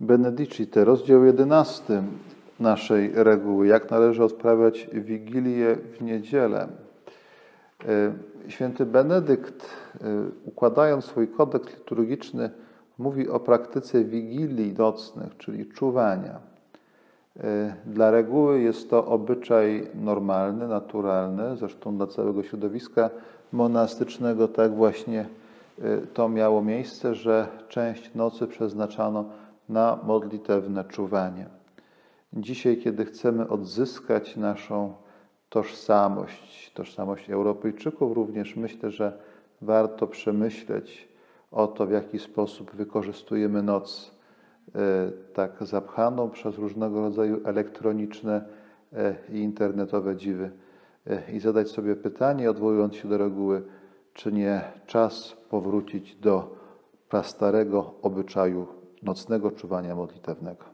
Benedicite, rozdział 11 naszej reguły, jak należy odprawiać Wigilię w niedzielę. E, Święty Benedykt, e, układając swój kodeks liturgiczny, mówi o praktyce wigilii nocnych, czyli czuwania. E, Dla reguły jest to obyczaj normalny, naturalny, zresztą dla całego środowiska monastycznego tak właśnie to miało miejsce, że część nocy przeznaczano na modlitewne czuwanie. Dzisiaj, kiedy chcemy odzyskać naszą tożsamość, tożsamość Europejczyków, również myślę, że warto przemyśleć o to, w jaki sposób wykorzystujemy noc e, tak zapchaną przez różnego rodzaju elektroniczne e, i internetowe dziwy e, i zadać sobie pytanie, odwołując się do reguły, czy nie czas powrócić do prastarego obyczaju nocnego czuwania modlitewnego.